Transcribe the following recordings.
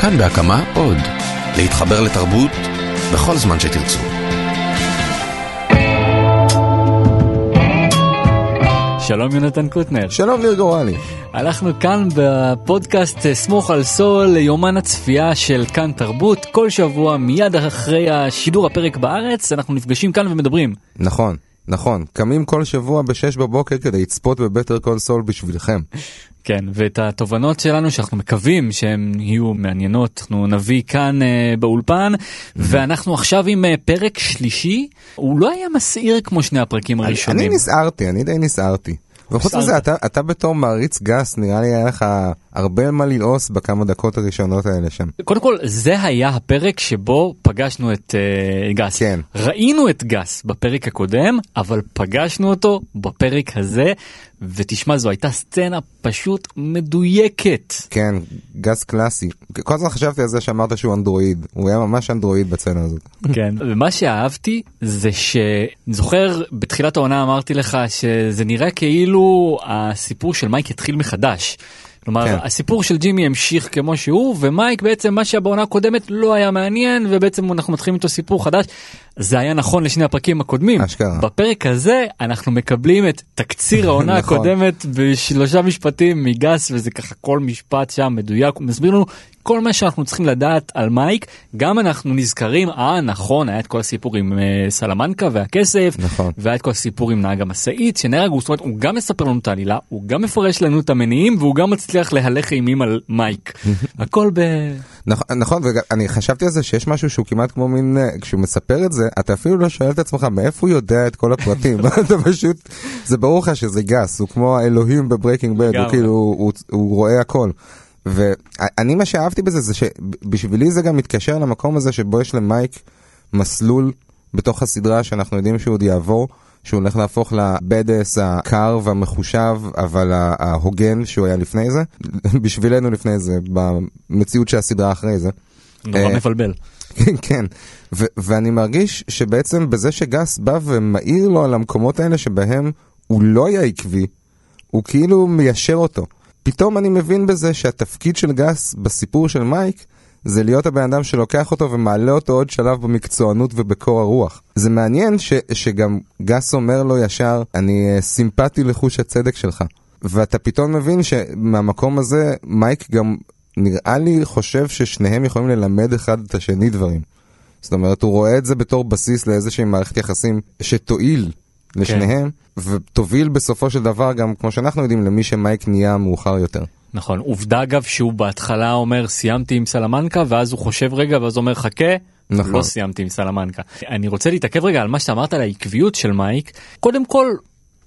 כאן בהקמה עוד. להתחבר לתרבות בכל זמן שתרצו. שלום יונתן קוטנר. שלום ניר גורלי. אנחנו כאן בפודקאסט אה, סמוך על סול, יומן הצפייה של כאן תרבות. כל שבוע מיד אחרי השידור הפרק בארץ אנחנו נפגשים כאן ומדברים. נכון, נכון. קמים כל שבוע ב-6 בבוקר כדי לצפות בבטר קונסול בשבילכם. כן, ואת התובנות שלנו שאנחנו מקווים שהן יהיו מעניינות, אנחנו נביא כאן uh, באולפן, ואנחנו עכשיו עם uh, פרק שלישי, הוא לא היה מסעיר כמו שני הפרקים הראשונים. אני נסערתי, אני די נסערתי. וחוץ מזה, אתה, אתה בתור מעריץ גס, נראה לי היה לך הרבה מה ללעוס בכמה דקות הראשונות האלה שם. קודם כל, זה היה הפרק שבו פגשנו את uh, גס. כן. ראינו את גס בפרק הקודם, אבל פגשנו אותו בפרק הזה, ותשמע, זו הייתה סצנה פשוט מדויקת. כן, גס קלאסי. כל הזמן חשבתי על זה שאמרת שהוא אנדרואיד, הוא היה ממש אנדרואיד בצנה הזאת. כן, ומה שאהבתי זה שזוכר בתחילת העונה אמרתי לך שזה נראה כאילו הסיפור של מייק התחיל מחדש. כלומר כן. הסיפור של ג'ימי המשיך כמו שהוא ומייק בעצם מה שהיה בעונה הקודמת לא היה מעניין ובעצם אנחנו מתחילים איתו סיפור חדש. זה היה נכון לשני הפרקים הקודמים. אשכרה. בפרק הזה אנחנו מקבלים את תקציר העונה נכון. הקודמת בשלושה משפטים מגס וזה ככה כל משפט שם מדויק הוא מסביר לנו כל מה שאנחנו צריכים לדעת על מייק גם אנחנו נזכרים אה נכון היה את כל הסיפור עם uh, סלמנקה והכסף נכון. והיה את כל הסיפור עם נהג המשאית שנהרג הוא, זאת אומרת, הוא גם מספר לנו את העלילה הוא גם מפרש לנו את המניעים והוא גם מצליח להלך אימים על מייק הכל ב... נכון, נכון, ואני חשבתי על זה שיש משהו שהוא כמעט כמו מין, אה, כשהוא מספר את זה, אתה אפילו לא שואל את עצמך מאיפה הוא יודע את כל הפרטים, אתה פשוט, זה ברור לך שזה גאס, הוא כמו האלוהים ב Breaking Bad, הוא. כאילו, הוא, הוא רואה הכל. ואני מה שאהבתי בזה זה שבשבילי זה גם מתקשר למקום הזה שבו יש למייק מסלול בתוך הסדרה שאנחנו יודעים שהוא עוד יעבור. שהוא הולך להפוך ל badass הקר והמחושב אבל ההוגן שהוא היה לפני זה בשבילנו לפני זה במציאות של הסדרה אחרי זה. נורא אה, מבלבל. כן, כן. ו- ואני מרגיש שבעצם בזה שגס בא ומעיר לו על המקומות האלה שבהם הוא לא היה עקבי, הוא כאילו מיישר אותו. פתאום אני מבין בזה שהתפקיד של גס בסיפור של מייק זה להיות הבן אדם שלוקח אותו ומעלה אותו עוד שלב במקצוענות ובקור הרוח. זה מעניין ש- שגם גס אומר לו ישר, אני אה, סימפטי לחוש הצדק שלך. ואתה פתאום מבין שמהמקום הזה מייק גם נראה לי חושב ששניהם יכולים ללמד אחד את השני דברים. זאת אומרת, הוא רואה את זה בתור בסיס לאיזושהי מערכת יחסים שתועיל לשניהם, ותוביל בסופו של דבר גם, כמו שאנחנו יודעים, למי שמייק נהיה מאוחר יותר. נכון עובדה אגב שהוא בהתחלה אומר סיימתי עם סלמנקה ואז הוא חושב רגע ואז אומר חכה. נכון. לא סיימתי עם סלמנקה. אני רוצה להתעכב רגע על מה שאתה אמרת על העקביות של מייק. קודם כל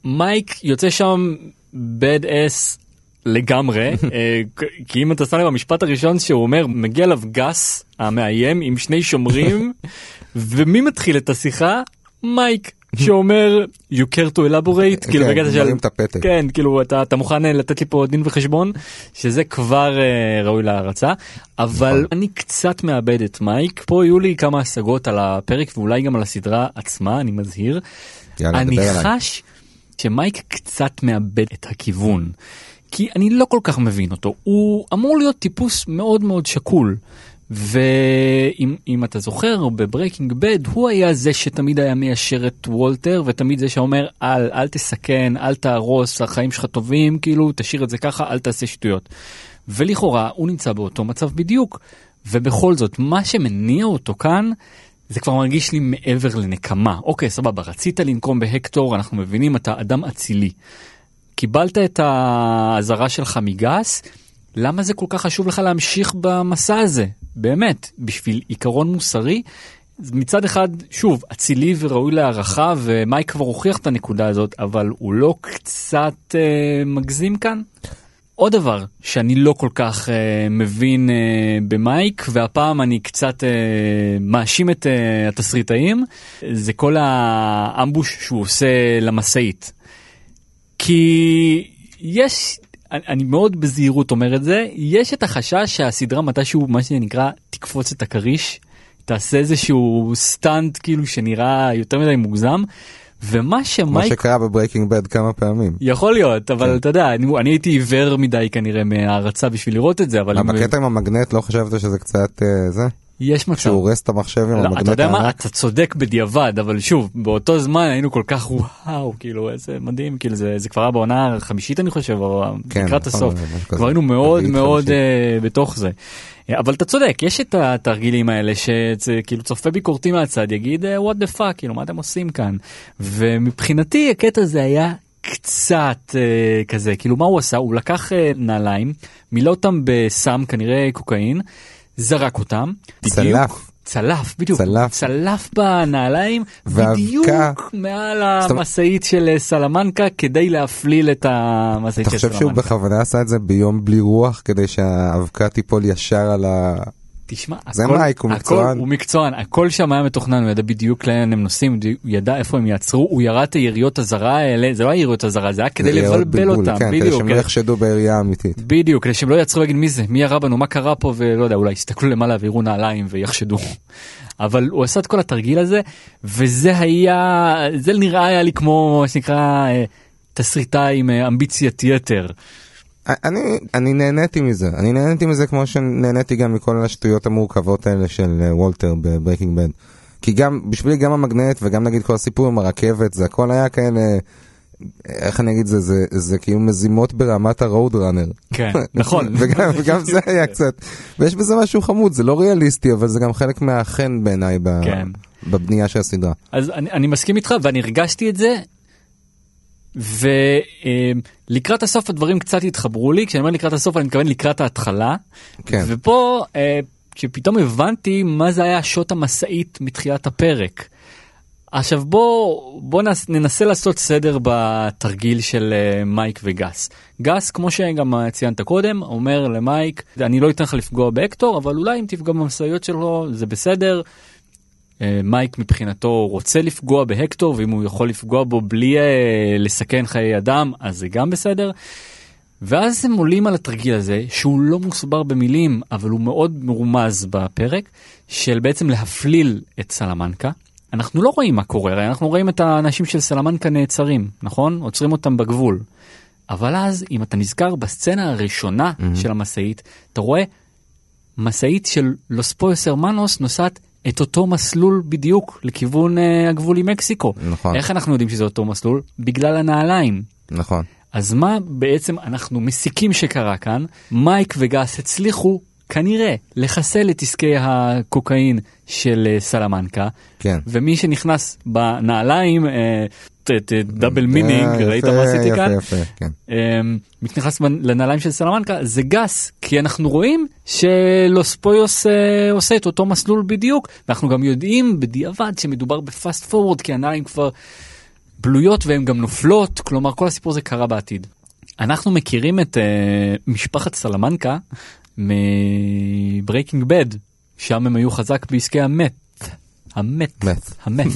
מייק יוצא שם bad ass לגמרי אה, כי אם אתה שם לב המשפט הראשון שהוא אומר מגיע אליו גס המאיים עם שני שומרים ומי מתחיל את השיחה מייק שאומר you care to elaborate כאילו כן, בקטע של. כן כאילו אתה אתה מוכן אה, לתת לי פה דין וחשבון שזה כבר אה, ראוי להערצה אבל נכון. אני קצת מאבד את מייק פה יהיו לי כמה השגות על הפרק ואולי גם על הסדרה עצמה אני מזהיר. אני. חש שמייק קצת מאבד את הכיוון. כי אני לא כל כך מבין אותו הוא אמור להיות טיפוס מאוד מאוד שקול. ואם אם אתה זוכר ב Breaking Bad הוא היה זה שתמיד היה מיישר את וולטר ותמיד זה שאומר אל אל תסכן אל תהרוס החיים שלך טובים כאילו תשאיר את זה ככה אל תעשה שטויות. ולכאורה הוא נמצא באותו מצב בדיוק ובכל זאת מה שמניע אותו כאן זה כבר מרגיש לי מעבר לנקמה אוקיי סבבה רצית לנקום בהקטור אנחנו מבינים אתה אדם אצילי. קיבלת את האזהרה שלך מגס למה זה כל כך חשוב לך להמשיך במסע הזה באמת בשביל עיקרון מוסרי. מצד אחד שוב אצילי וראוי להערכה ומייק כבר הוכיח את הנקודה הזאת אבל הוא לא קצת אה, מגזים כאן. עוד דבר שאני לא כל כך אה, מבין אה, במייק והפעם אני קצת אה, מאשים את אה, התסריטאים זה כל ה ambush שהוא עושה למשאית. כי יש אני, אני מאוד בזהירות אומר את זה יש את החשש שהסדרה מתישהו מה שנקרא תקפוץ את הכריש תעשה איזשהו stunt כאילו שנראה יותר מדי מוגזם ומה שמייק שקרה ב Breaking Bad כמה פעמים. יכול להיות אבל כן. אתה יודע אני, אני הייתי עיוור מדי כנראה מהערצה בשביל לראות את זה אבל בקטע עם המגנט לא חשבת שזה קצת אה, זה? יש מצב. שהוא הורס את המחשב עם לא, אתה המגנט יודע מה הענק? אתה צודק בדיעבד אבל שוב באותו זמן היינו כל כך וואו כאילו איזה מדהים כאילו זה זה כבר היה בעונה החמישית אני חושב או כן, לקראת נכון, הסוף. כבר היינו מאוד מאוד. אה, בתוך זה. אבל אתה צודק יש את התרגילים האלה שזה כאילו צופה ביקורתי מהצד יגיד אה, what the fuck כאילו מה אתם עושים כאן ומבחינתי הקטע הזה היה קצת אה, כזה כאילו מה הוא עשה הוא לקח אה, נעליים מילא אותם בסם כנראה קוקאין זרק אותם. צלף. צלף בדיוק צלף. צלף בנעליים ואבקה. בדיוק מעל המשאית של אה, סלמנקה כדי להפליל את המשאית אתה של חושב שהוא סלמנקה. בכוונה עשה את זה ביום בלי רוח כדי שהאבקה תיפול ישר על ה... תשמע, זה הכל- מייק, הוא הכל- מקצוען. הוא מקצוען, הכל שם היה מתוכנן, הוא ידע בדיוק לאן הם נוסעים, הוא ידע איפה הם יעצרו, הוא ירה את היריות הזרה האלה, זה לא היריות הזרה, זה היה כדי לבלבל בלבול, אותם, כן, כדי בדיוק, שהם לא יחשדו בירייה אמיתית. בדיוק, כדי שהם לא יעצרו ויגיד מי זה, מי ירה בנו, מה קרה פה, ולא יודע, אולי יסתכלו למעלה ויראו נעליים ויחשדו. אבל הוא עשה את כל התרגיל הזה, וזה היה, זה נראה היה לי כמו מה שנקרא אה, תסריטאי עם אה, אמביציית יתר. אני, אני נהניתי מזה, אני נהניתי מזה כמו שנהניתי גם מכל השטויות המורכבות האלה של אה, וולטר ב Breaking Bad. כי גם, בשבילי גם המגנט וגם נגיד כל הסיפור עם הרכבת, זה הכל היה כאלה, איך אני אגיד זה, זה, זה כאילו מזימות ברמת הרוד ראנר. כן, נכון. וגם, וגם זה היה קצת, ויש בזה משהו חמוד, זה לא ריאליסטי, אבל זה גם חלק מהחן בעיניי ב, כן. בבנייה של הסדרה. אז אני, אני מסכים איתך ואני הרגשתי את זה. ולקראת הסוף הדברים קצת התחברו לי כשאני אומר לקראת הסוף אני מתכוון לקראת ההתחלה כן. ופה אה, כשפתאום הבנתי מה זה היה שוט המשאית מתחילת הפרק. עכשיו בוא בוא נס, ננסה לעשות סדר בתרגיל של אה, מייק וגס. גס כמו שגם אה, ציינת קודם אומר למייק אני לא אתן לך לפגוע בהקטור אבל אולי אם תפגע במשאיות שלו זה בסדר. אה, מייק מבחינתו רוצה לפגוע בהקטור ואם הוא יכול לפגוע בו בלי אה, לסכן חיי אדם אז זה גם בסדר. ואז הם עולים על התרגיל הזה שהוא לא מוסבר במילים אבל הוא מאוד מרומז בפרק של בעצם להפליל את סלמנקה. אנחנו לא רואים מה קורה הרי אנחנו רואים את האנשים של סלמנקה נעצרים נכון עוצרים אותם בגבול. אבל אז אם אתה נזכר בסצנה הראשונה mm-hmm. של המשאית אתה רואה משאית של לוס פויוס הרמנוס נוסעת את אותו מסלול בדיוק לכיוון uh, הגבול עם מקסיקו. נכון. איך אנחנו יודעים שזה אותו מסלול? בגלל הנעליים. נכון. אז מה בעצם אנחנו מסיקים שקרה כאן? מייק וגס הצליחו כנראה לחסל את עסקי הקוקאין של אה, סלמנקה, כן. ומי שנכנס בנעליים, אה, double meaning, אה, ראית יפה, מה עשיתי יפה, כאן? יפה, כן. אמ, נכנס לנעליים של סלמנקה זה גס כי אנחנו רואים ש Los Pollos אה, עושה את אותו מסלול בדיוק ואנחנו גם יודעים בדיעבד שמדובר ב fast forward כי הנעליים כבר בלויות והן גם נופלות כלומר כל הסיפור הזה קרה בעתיד. אנחנו מכירים את אה, משפחת סלמנקה מ Breaking Bad שם הם היו חזק בעסקי ה meth. ה meth. meth. ה meth.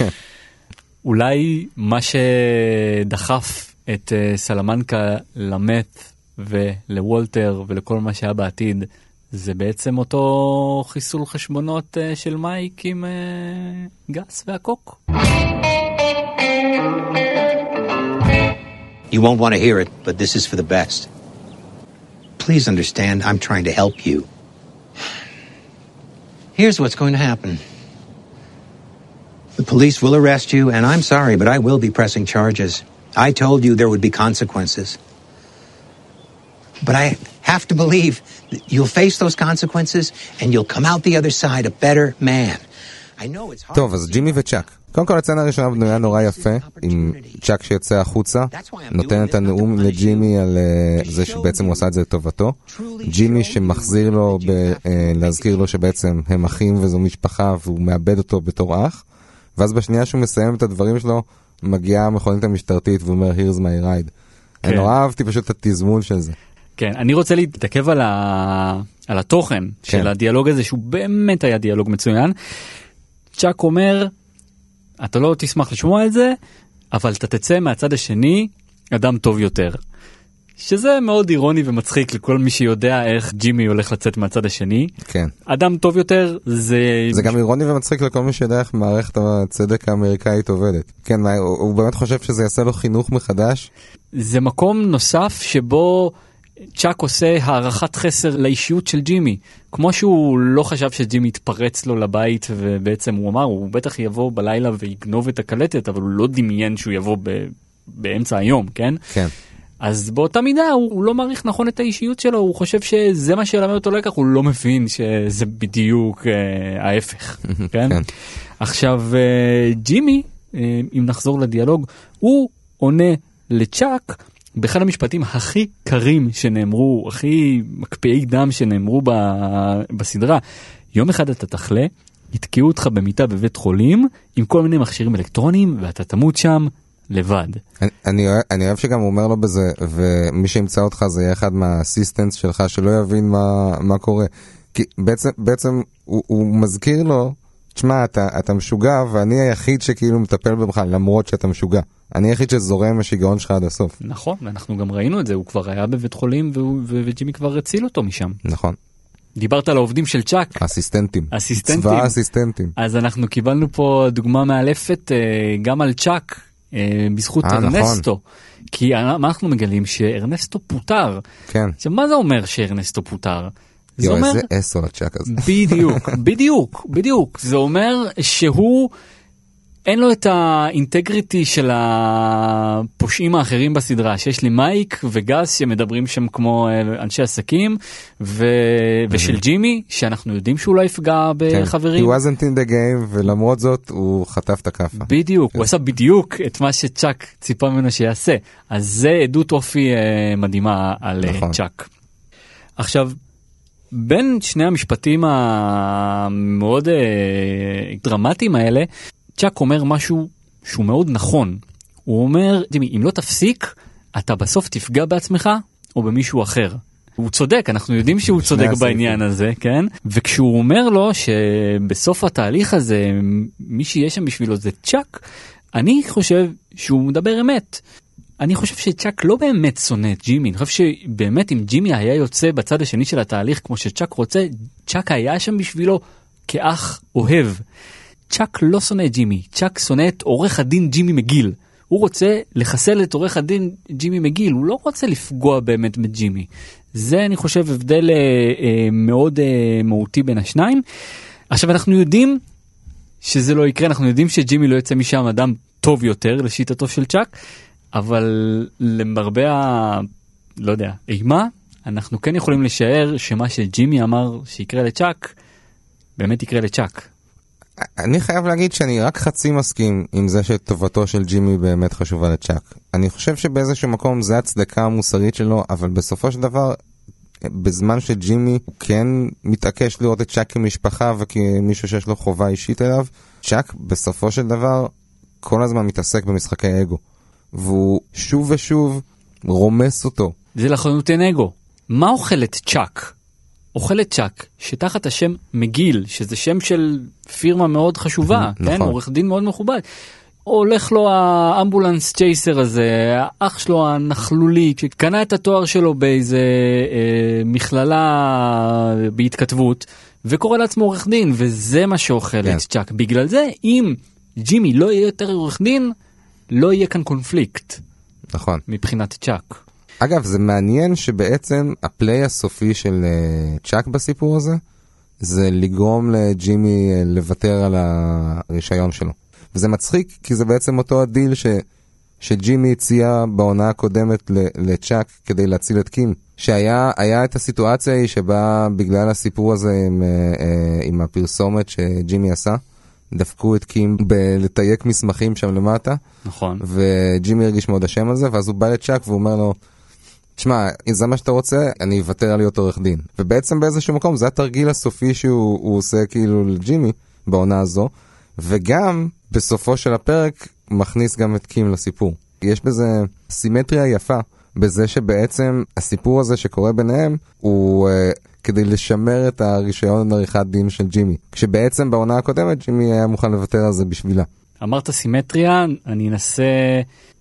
אולי מה שדחף את אה, סלמנקה ל meth ולוולטר ולכל מה שהיה בעתיד זה בעצם אותו חיסול חשבונות אה, של מייק עם אה, גס והקוק. You won't want to hear it, but this is for the best. Please understand, I'm trying to help you. Here's what's going to happen the police will arrest you, and I'm sorry, but I will be pressing charges. I told you there would be consequences. But I have to believe you'll face those consequences and you'll come out the other side a better man. טוב, אז ג'ימי וצ'אק. קודם כל הצצנה הראשונה בנויה נורא יפה, עם צ'אק שיוצא החוצה, נותן את הנאום לג'ימי על אה, זה שבעצם הוא עשה את זה לטובתו. ג'ימי שמחזיר לו, ב- אה, להזכיר לו שבעצם הם אחים וזו משפחה והוא מאבד אותו בתור אח. ואז בשנייה שהוא מסיים את הדברים שלו, מגיעה המכונית המשטרתית ואומר here's my ride. אני כן. נורא אהבתי פשוט את התזמון של זה. כן, אני רוצה להתעכב על, ה... על התוכן כן. של הדיאלוג הזה שהוא באמת היה דיאלוג מצוין. צ'אק אומר, אתה לא תשמח לשמוע את זה, אבל אתה תצא מהצד השני אדם טוב יותר. שזה מאוד אירוני ומצחיק לכל מי שיודע איך ג'ימי הולך לצאת מהצד השני. כן. אדם טוב יותר זה... זה גם אירוני ומצחיק לכל מי שיודע איך מערכת הצדק האמריקאית עובדת. כן, הוא באמת חושב שזה יעשה לו חינוך מחדש? זה מקום נוסף שבו צ'אק עושה הערכת חסר לאישיות של ג'ימי. כמו שהוא לא חשב שג'ימי יתפרץ לו לבית ובעצם הוא אמר הוא בטח יבוא בלילה ויגנוב את הקלטת אבל הוא לא דמיין שהוא יבוא ב... באמצע היום כן כן. אז באותה מידה הוא, הוא לא מעריך נכון את האישיות שלו הוא חושב שזה מה שילמד אותו לקח הוא לא מבין שזה בדיוק אה, ההפך כן? כן. עכשיו אה, ג'ימי אה, אם נחזור לדיאלוג הוא עונה לצ'אק באחד המשפטים הכי קרים שנאמרו הכי מקפיאי דם שנאמרו ב, בסדרה יום אחד אתה תחלה יתקעו אותך במיטה בבית חולים עם כל מיני מכשירים אלקטרוניים ואתה תמות שם לבד. אני, אני, אני אוהב שגם הוא אומר לו בזה, ומי שימצא אותך זה יהיה אחד מהאסיסטנטס שלך שלא יבין מה, מה קורה. כי בעצם, בעצם הוא, הוא מזכיר לו, תשמע, אתה, אתה משוגע ואני היחיד שכאילו מטפל בך למרות שאתה משוגע. אני היחיד שזורם עם השיגעון שלך עד הסוף. נכון ואנחנו גם ראינו את זה הוא כבר היה בבית חולים וג'ימי כבר הציל אותו משם. נכון. דיברת על העובדים של צ'אק אסיסטנטים. אסיסטנטים. צבא האסיסטנטים. אז אנחנו קיבלנו פה דוגמה מאלפת אה, גם על צ'אק אה, בזכות אה, נכון. ארנסטו. כי מה אנחנו מגלים שארנסטו פוטר. כן. עכשיו מה זה אומר שארנסטו פוטר? זה יואו, אומר איזה אסו לצ'אק הזה. בדיוק בדיוק בדיוק זה אומר שהוא אין לו את האינטגריטי של הפושעים האחרים בסדרה שיש לי מייק וגס שמדברים שם כמו אה, אנשי עסקים ו... ושל ג'ימי שאנחנו יודעים שהוא לא יפגע כן. בחברים. He wasn't in the game ולמרות זאת הוא חטף את הכאפה. בדיוק, הוא עשה בדיוק את מה שצ'אק ציפה ממנו שיעשה. אז זה עדות אופי אה, מדהימה על אה, נכון. צ'אק. עכשיו, בין שני המשפטים המאוד אה, דרמטיים האלה, צ'אק אומר משהו שהוא מאוד נכון. הוא אומר, ג'ימי, אם לא תפסיק, אתה בסוף תפגע בעצמך או במישהו אחר. הוא צודק, אנחנו יודעים שהוא צודק הסעיפים. בעניין הזה, כן? וכשהוא אומר לו שבסוף התהליך הזה, מי שיהיה שם בשבילו זה צ'אק, אני חושב שהוא מדבר אמת. אני חושב שצ'אק לא באמת שונא את ג'ימי, אני חושב שבאמת אם ג'ימי היה יוצא בצד השני של התהליך כמו שצ'אק רוצה, צ'אק היה שם בשבילו כאח אוהב. צ'אק לא שונא את ג'ימי, צ'אק שונא את עורך הדין ג'ימי מגיל. הוא רוצה לחסל את עורך הדין ג'ימי מגיל, הוא לא רוצה לפגוע באמת בג'ימי. זה אני חושב הבדל אה, אה, מאוד אה, מהותי בין השניים. עכשיו אנחנו יודעים שזה לא יקרה, אנחנו יודעים שג'ימי לא יוצא משם אדם טוב יותר לשיטתו של צ'אק, אבל למרבה ה... לא יודע, אימה, אנחנו כן יכולים לשער שמה שג'ימי אמר שיקרה לצ'אק, באמת יקרה לצ'אק. אני חייב להגיד שאני רק חצי מסכים עם זה שטובתו של ג'ימי באמת חשובה לצ'אק. אני חושב שבאיזשהו מקום זה הצדקה המוסרית שלו, אבל בסופו של דבר, בזמן שג'ימי כן מתעקש לראות את צ'אק כמשפחה וכמישהו שיש לו חובה אישית אליו, צ'אק בסופו של דבר כל הזמן מתעסק במשחקי אגו. והוא שוב ושוב רומס אותו. זה לחלוטין אגו. מה אוכל את צ'אק? אוכל את צ'אק שתחת השם מגיל, שזה שם של פירמה מאוד חשובה, נכון. כן? עורך דין מאוד מכובד. הולך לו האמבולנס צ'ייסר הזה, האח שלו הנכלולי, שקנה את התואר שלו באיזה אה, מכללה בהתכתבות, וקורא לעצמו עורך דין, וזה מה שאוכל כן. את צ'אק. בגלל זה, אם ג'ימי לא יהיה יותר עורך דין, לא יהיה כאן קונפליקט נכון. מבחינת צ'אק. אגב, זה מעניין שבעצם ה play הסופי של אה, צ'אק בסיפור הזה, זה לגרום לג'ימי אה, לוותר על הרישיון שלו. וזה מצחיק, כי זה בעצם אותו הדיל ש, שג'ימי הציע בעונה הקודמת לצ'אק כדי להציל את קים. שהיה היה את הסיטואציה ההיא שבה בגלל הסיפור הזה עם, אה, עם הפרסומת שג'ימי עשה, דפקו את קים בלתייק מסמכים שם למטה. נכון. וג'ימי הרגיש מאוד אשם על זה, ואז הוא בא לצ'אק והוא אומר לו, תשמע, אם זה מה שאתה רוצה, אני אוותר על להיות עורך דין. ובעצם באיזשהו מקום זה התרגיל הסופי שהוא הוא עושה כאילו לג'ימי בעונה הזו, וגם בסופו של הפרק מכניס גם את קים לסיפור. יש בזה סימטריה יפה, בזה שבעצם הסיפור הזה שקורה ביניהם הוא... uh, כדי לשמר את הרישיון עריכת דין של ג'ימי. כשבעצם בעונה הקודמת ג'ימי היה מוכן לוותר על זה בשבילה. אמרת סימטריה, אני אנסה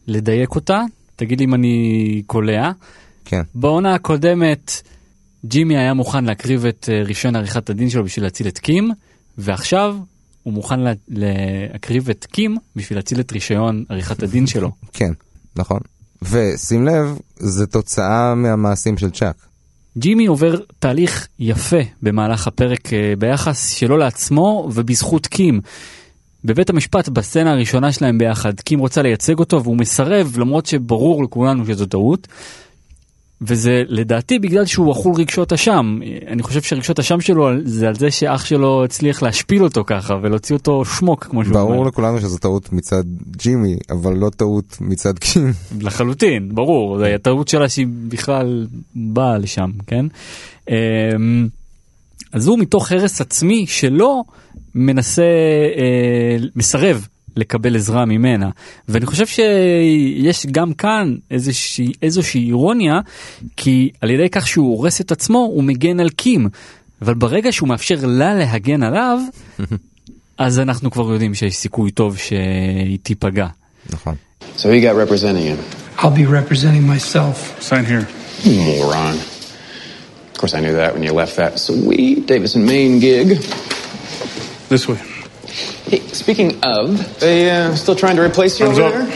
לדייק אותה, תגיד לי אם אני קולע. כן. בעונה הקודמת ג'ימי היה מוכן להקריב את אה, רישיון עריכת הדין שלו בשביל להציל את קים, ועכשיו הוא מוכן לה, להקריב את קים בשביל להציל את רישיון עריכת הדין שלו. כן, נכון. ושים לב, זה תוצאה מהמעשים של צ'אק. ג'ימי עובר תהליך יפה במהלך הפרק אה, ביחס שלו לעצמו ובזכות קים. בבית המשפט בסצנה הראשונה שלהם ביחד, קים רוצה לייצג אותו והוא מסרב למרות שברור לכולנו שזו טעות. וזה לדעתי בגלל שהוא אכול רגשות אשם. אני חושב שרגשות אשם שלו זה על זה שאח שלו הצליח להשפיל אותו ככה ולהוציא אותו שמוק כמו שהוא אומר. ברור לכולנו שזו טעות מצד ג'ימי, אבל לא טעות מצד קים. לחלוטין, ברור, זו הטעות שלה שהיא בכלל באה לשם, כן? אמ, אז הוא מתוך הרס עצמי שלו מנסה, אה, מסרב לקבל עזרה ממנה. ואני חושב שיש גם כאן איזושהי, איזושהי אירוניה, כי על ידי כך שהוא הורס את עצמו, הוא מגן על קים. אבל ברגע שהוא מאפשר לה להגן עליו, אז אנחנו כבר יודעים שיש סיכוי טוב שהיא תיפגע. נכון. So he got representing him. I'll be representing myself. Sign here. Moron. Of course, I knew that when you left that sweet Davidson, Maine gig. This way. Hey, speaking of, they uh, still trying to replace you over there?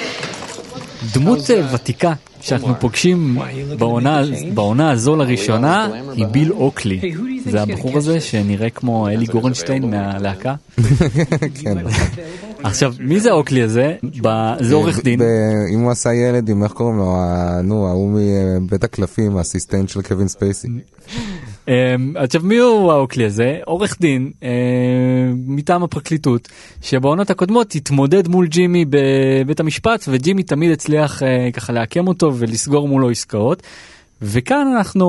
דמות אה, ותיקה שאנחנו פוגשים בעונה, בעונה הזו לראשונה היא ביל אוקלי. זה הבחור הזה שנראה כמו אלי גורנשטיין מהלהקה. כן. עכשיו, מי זה אוקלי הזה? זה עורך דין. אם הוא עשה ילד עם איך קוראים לו, נו, ההוא מבית הקלפים, האסיסטנט של קווין ספייסי. אמ, עכשיו מי הוא האוקלי הזה? עורך דין אה, מטעם הפרקליטות שבעונות הקודמות התמודד מול ג'ימי בבית המשפט וג'ימי תמיד הצליח אה, ככה לעקם אותו ולסגור מולו עסקאות. וכאן אנחנו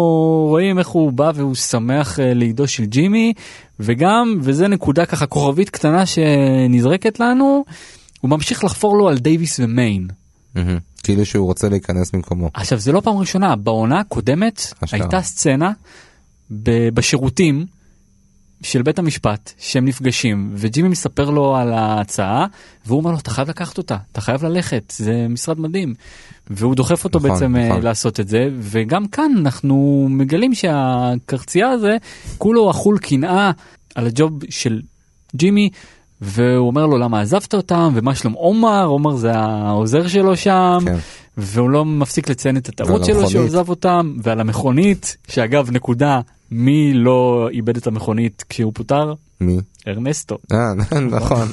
רואים איך הוא בא והוא שמח אה, לידו של ג'ימי וגם וזה נקודה ככה כוכבית קטנה שנזרקת לנו הוא ממשיך לחפור לו על דייוויס ומיין. כאילו שהוא רוצה להיכנס במקומו. עכשיו זה לא פעם ראשונה בעונה הקודמת. הייתה סצנה בשירותים של בית המשפט שהם נפגשים וג'ימי מספר לו על ההצעה והוא אומר לו אתה חייב לקחת אותה אתה חייב ללכת זה משרד מדהים והוא דוחף אותו נכון, בעצם אה, נכון. לעשות את זה וגם כאן אנחנו מגלים שהקרצייה הזה כולו אכול קנאה על הג'וב של ג'ימי והוא אומר לו למה עזבת אותם ומה שלום עומר עומר זה העוזר שלו שם כן. והוא לא מפסיק לציין את הטעות שלו. שהוא עזב אותם ועל המכונית שאגב נקודה מי לא איבד את המכונית כשהוא פוטר מי? ארנסטו אה, נכון.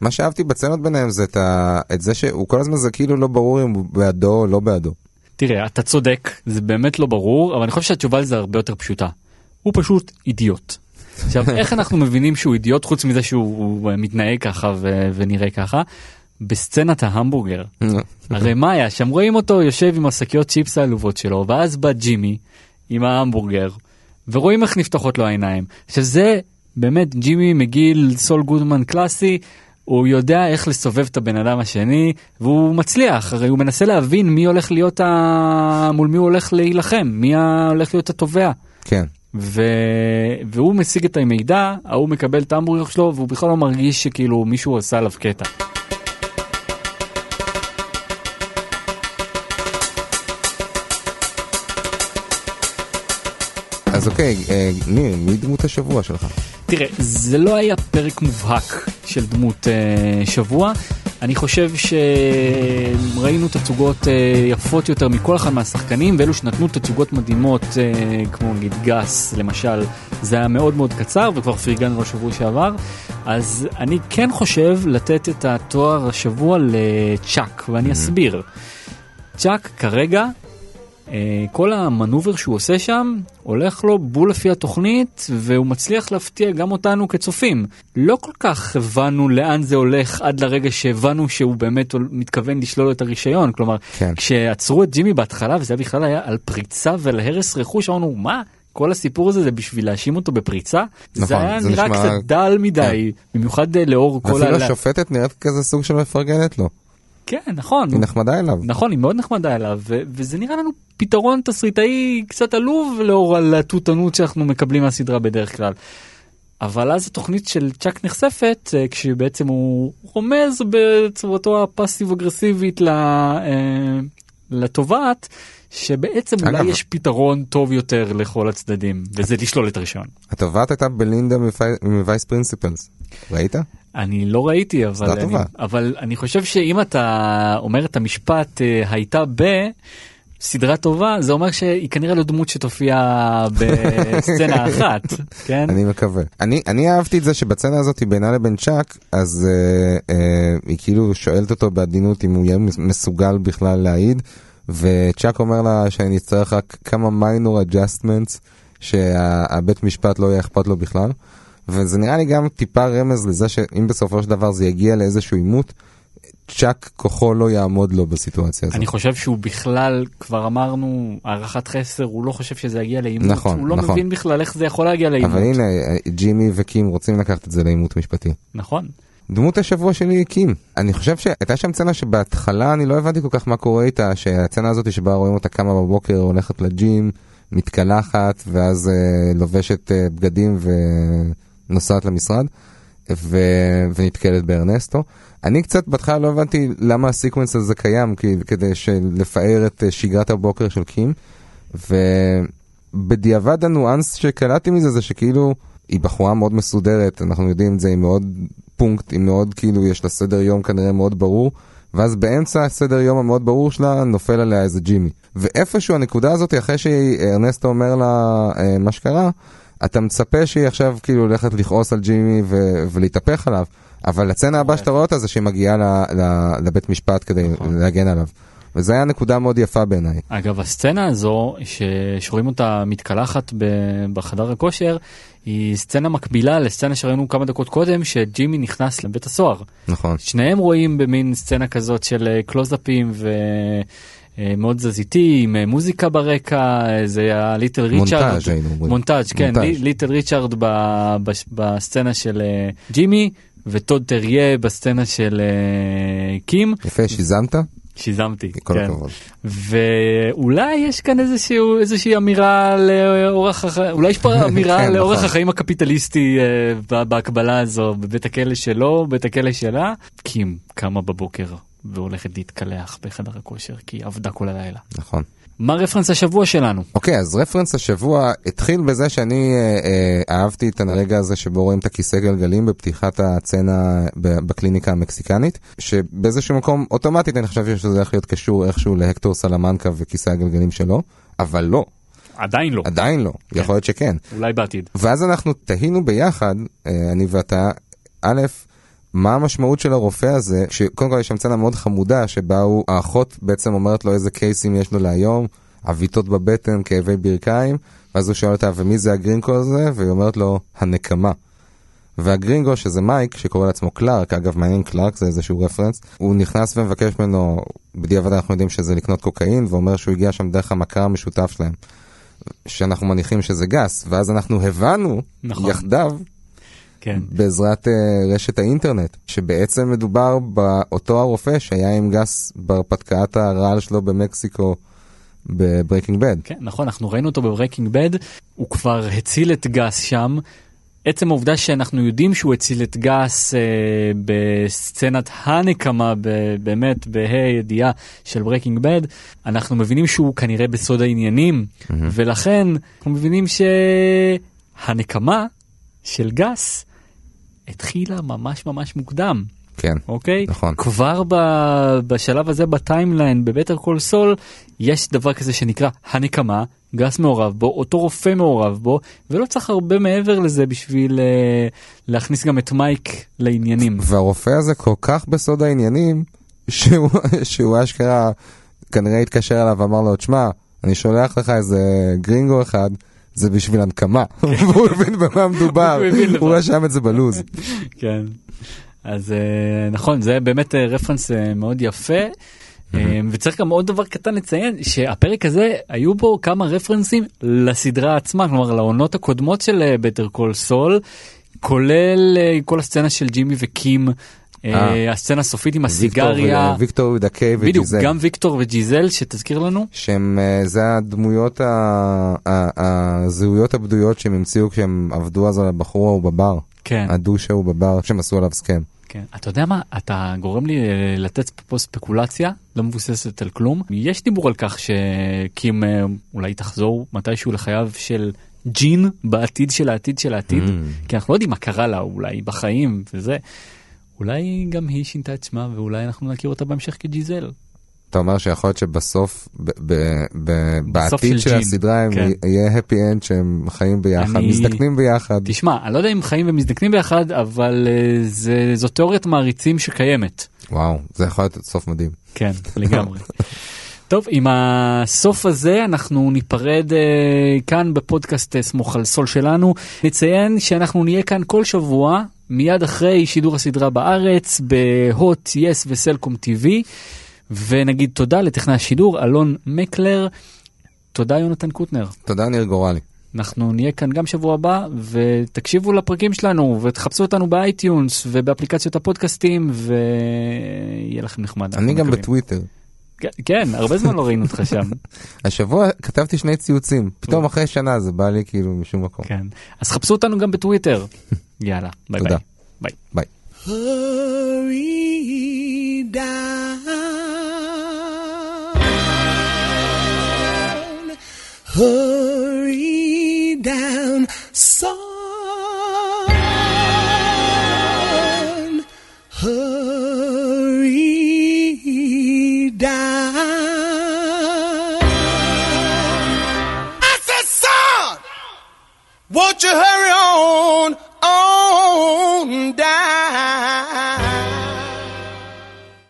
מה שאהבתי בצנות ביניהם זה את, ה... את זה שהוא כל הזמן זה כאילו לא ברור אם הוא בעדו או לא בעדו. תראה אתה צודק זה באמת לא ברור אבל אני חושב שהתשובה לזה הרבה יותר פשוטה הוא פשוט אידיוט. עכשיו איך אנחנו מבינים שהוא אידיוט חוץ מזה שהוא הוא מתנהג ככה ו- ונראה ככה בסצנת ההמבורגר הרי מה היה שם רואים אותו יושב עם השקיות צ'יפס העלובות שלו ואז בא ג'ימי עם ההמבורגר ורואים איך נפתחות לו העיניים. עכשיו זה באמת ג'ימי מגיל סול גודמן קלאסי הוא יודע איך לסובב את הבן אדם השני והוא מצליח הרי הוא מנסה להבין מי הולך להיות ה... מול מי הוא הולך להילחם מי הולך להיות התובע. כן. ו... והוא משיג את המידע ההוא מקבל את ההמבורגר שלו והוא בכלל לא מרגיש שכאילו מישהו עשה עליו קטע. אז אוקיי, אה, ניר, מי דמות השבוע שלך? תראה, זה לא היה פרק מובהק של דמות אה, שבוע. אני חושב שראינו תצוגות אה, יפות יותר מכל אחד מהשחקנים, ואלו שנתנו תצוגות מדהימות, אה, כמו נגיד גס, למשל, זה היה מאוד מאוד קצר, וכבר פרגנו לו שבוע שעבר. אז אני כן חושב לתת את התואר השבוע לצ'אק, ואני אסביר. צ'אק כרגע כל המנובר שהוא עושה שם הולך לו בול לפי התוכנית והוא מצליח להפתיע גם אותנו כצופים. לא כל כך הבנו לאן זה הולך עד לרגע שהבנו שהוא באמת מתכוון לשלול את הרישיון. כלומר, כן. כשעצרו את ג'ימי בהתחלה וזה בכלל היה על פריצה ועל הרס רכוש, אמרנו מה? כל הסיפור הזה זה בשביל להאשים אותו בפריצה? זה נכון, היה זה נראה נשמע- קצת דל מדי, במיוחד אה, לאור כל אפילו ה... השופטת נראית כזה סוג של מפרגנת לו. כן, נכון. היא נחמדה אליו. נכון, היא מאוד נחמדה אליו, ו- וזה נראה לנו פתרון תסריטאי קצת עלוב לאור הלהטוטנות שאנחנו מקבלים מהסדרה בדרך כלל. אבל אז התוכנית של צ'אק נחשפת אה, כשבעצם הוא רומז בצורתו הפאסיב אגרסיבית ל- אה, לתובעת שבעצם אולי אגב- יש פתרון טוב יותר לכל הצדדים, וזה לשלול את הרישיון. התובעת הייתה בלינדה מ Vice Principals. ראית? אני לא ראיתי, אבל סדרה אני, טובה. אבל אני חושב שאם אתה אומר את המשפט אה, הייתה בסדרה טובה, זה אומר שהיא כנראה לא דמות שתופיע בסצנה אחת, כן? אני מקווה. אני, אני אהבתי את זה שבסצנה הזאת בינה לבין צ'אק, אז אה, אה, היא כאילו שואלת אותו בעדינות אם הוא יהיה מסוגל בכלל להעיד, וצ'אק אומר לה שאני אצטרך רק כמה minor adjustments, שהבית משפט לא יהיה אכפת לו בכלל. וזה נראה לי גם טיפה רמז לזה שאם בסופו של דבר זה יגיע לאיזשהו עימות, צ'אק כוחו לא יעמוד לו בסיטואציה הזאת. אני חושב שהוא בכלל, כבר אמרנו, הערכת חסר, הוא לא חושב שזה יגיע לעימות, נכון, הוא לא נכון. מבין בכלל איך זה יכול להגיע לעימות. אבל הנה, ג'ימי וקים רוצים לקחת את זה לעימות משפטי. נכון. דמות השבוע שלי היא קים. אני חושב שהייתה שם סצנה שבהתחלה אני לא הבנתי כל כך מה קורה איתה, שהסצנה הזאת שבה רואים אותה קמה בבוקר, הולכת לג'ים, מתקלחת, ואז אה, לובשת אה, בגדים ונוסעת למשרד, ו... ונתקלת בארנסטו. אני קצת בהתחלה לא הבנתי למה הסיקוונס הזה קיים, כי, כדי לפאר את אה, שגרת הבוקר של קים, ובדיעבד הניואנס שקלטתי מזה זה שכאילו היא בחורה מאוד מסודרת, אנחנו יודעים את זה, היא מאוד פונקט, היא מאוד כאילו יש לה סדר יום כנראה מאוד ברור, ואז באמצע הסדר יום המאוד ברור שלה נופל עליה איזה ג'ימי. ואיפשהו הנקודה הזאת, אחרי שארנסטו אומר לה אה, מה שקרה, אתה מצפה שהיא עכשיו כאילו הולכת לכעוס על ג'ימי ו- ולהתהפך עליו, אבל הצצנה הבאה שאתה רואה אותה זה שהיא מגיעה לבית משפט כדי להגן עליו. וזה היה נקודה מאוד יפה בעיניי. אגב, הסצנה הזו. שרואים אותה מתקלחת. בחדר הכושר, היא סצנה מקבילה לסצנה שראינו כמה דקות קודם, שג'ימי נכנס לבית הסוהר. נכון. שניהם רואים במין סצנה כזאת של אה, קלוזאפים ומאוד תזזיתי, עם אה, מוזיקה ברקע, אה, זה הליטל ריצ'ארד. מונטאז' היינו. מונטאז', כן, מונטאז'. ליטל ריצ'ארד ב- בסצנה של אה, ג'ימי, וטוד טריה בסצנה של אה, קים. יפה, שיזמת? שיזמתי, כל כן. הכבוד. ואולי יש כאן איזשהו איזושהי אמירה לאורח החיים אולי יש פה אמירה כן, לאורח נכון. החיים הקפיטליסטי אה, בהקבלה הזו בבית הכלא שלו בית הכלא שלה קים קמה בבוקר והולכת להתקלח בחדר הכושר כי היא עבדה כל הלילה. נכון. מה רפרנס השבוע שלנו? אוקיי, אז רפרנס השבוע התחיל בזה שאני אה, אה, אהבתי את הרגע הזה שבו רואים את הכיסא גלגלים בפתיחת הצצנה בקליניקה המקסיקנית, שבאיזשהו מקום אוטומטית אני חושב שזה הולך להיות קשור איכשהו להקטור סלמנקה וכיסא הגלגלים שלו, אבל לא, עדיין לא עדיין לא, יכול להיות שכן. אולי בעתיד. ואז אנחנו תהינו ביחד, אה, אני ואתה, א', מה המשמעות של הרופא הזה, שקודם כל יש שם סצנה מאוד חמודה, שבה הוא, האחות בעצם אומרת לו איזה קייסים יש לו להיום, עוויתות בבטן, כאבי ברכיים, ואז הוא שואל אותה, ומי זה הגרינקו הזה? והיא אומרת לו, הנקמה. והגרינגו, שזה מייק, שקורא לעצמו קלארק, אגב מעניין קלארק זה איזשהו רפרנס, הוא נכנס ומבקש ממנו, בדיעבד אנחנו יודעים שזה לקנות קוקאין, ואומר שהוא הגיע שם דרך המכר המשותף שלהם. שאנחנו מניחים שזה גס, ואז אנחנו הבנו נכון. יחדיו כן. בעזרת אה, רשת האינטרנט, שבעצם מדובר באותו הרופא שהיה עם גס בהרפתקת הרעל שלו במקסיקו ב Breaking Bad. כן, נכון, אנחנו ראינו אותו ב Breaking Bad, הוא כבר הציל את גס שם. עצם העובדה שאנחנו יודעים שהוא הציל את גס אה, בסצנת הנקמה, ב, באמת, בה"א ידיעה של Breaking Bad, אנחנו מבינים שהוא כנראה בסוד העניינים, mm-hmm. ולכן אנחנו מבינים שהנקמה של גס התחילה ממש ממש מוקדם. כן, אוקיי? נכון. כבר ב- בשלב הזה ב timeline ב Better Call Saul יש דבר כזה שנקרא הנקמה, גס מעורב בו, אותו רופא מעורב בו, ולא צריך הרבה מעבר לזה בשביל אה, להכניס גם את מייק לעניינים. והרופא הזה כל כך בסוד העניינים, שהוא, שהוא אשכרה כנראה התקשר אליו ואמר לו, תשמע, אני שולח לך איזה גרינגו אחד. זה בשביל הנקמה, והוא הבין במה מדובר, הוא. רשם את זה בלו"ז. כן. אז אה, נכון, זה באמת אה, רפרנס אה, מאוד יפה. אה, וצריך גם עוד דבר קטן לציין שהפרק הזה היו בו כמה רפרנסים לסדרה עצמה כלומר לעונות הקודמות של Better Call Saul כולל כל הסצנה של ג'ימי וקים. הסצנה הסופית עם הסיגריה ויקטור יהודה קיי בדיוק וג'יזל. גם ויקטור וג'יזל שתזכיר לנו שהם, אה, זה הדמויות, הזהויות הבדויות שהם המציאו כשהם עבדו אז על הבחור ההוא בבר. כן הדוש ההוא בבר שהם עשו עליו סכם. כן. אתה יודע מה, אתה גורם לי אה, לתת פה ספקולציה לא מבוססת על כלום. יש דיבור על כך שקים אה, אולי תחזור מתישהו לחייו של ג'ין בעתיד של העתיד של העתיד, Mm. כי אנחנו לא יודעים מה קרה לה אולי בחיים וזה. אולי גם היא שינתה את שמה ואולי אנחנו נכיר אותה בהמשך כג'יזל. אתה אומר שיכול להיות בסוף, ב- ב- ב- בעתיד של של. הסדרה, הם כן. יהיה happy end שהם חיים ביחד, אני- מזדקנים ביחד. תשמע, אני לא יודע אם חיים ומזדקנים ביחד, אבל אה, זה, זו תיאוריית מעריצים שקיימת. וואו, זה יכול להיות סוף מדהים. כן, לגמרי. טוב, עם הסוף הזה אנחנו ניפרד אה, כאן בפודקאסט אה, סמוך על סול שלנו. נציין שאנחנו נהיה כאן כל שבוע, מיד אחרי שידור הסדרה בארץ, בהוט, יס וסלקום TV, ונגיד תודה לטכנאי השידור, אלון מקלר. תודה יונתן קוטנר. תודה ניר גורלי. אנחנו נהיה כאן גם שבוע הבא ותקשיבו לפרקים שלנו ותחפשו אותנו ב iTunes ובאפליקציות הפודקאסטים ויהיה לכם נחמד. אני גם מקווים. בטוויטר. כן, כן, הרבה זמן לא ראינו אותך שם. השבוע כתבתי שני ציוצים, פתאום אחרי שנה זה בא לי כאילו משום מקום. כן. אז חפשו אותנו גם בטוויטר. יאללה, ביי ביי. תודה. ביי. ביי. Hurry down. Hurry down, son. Won't you hurry on, on down?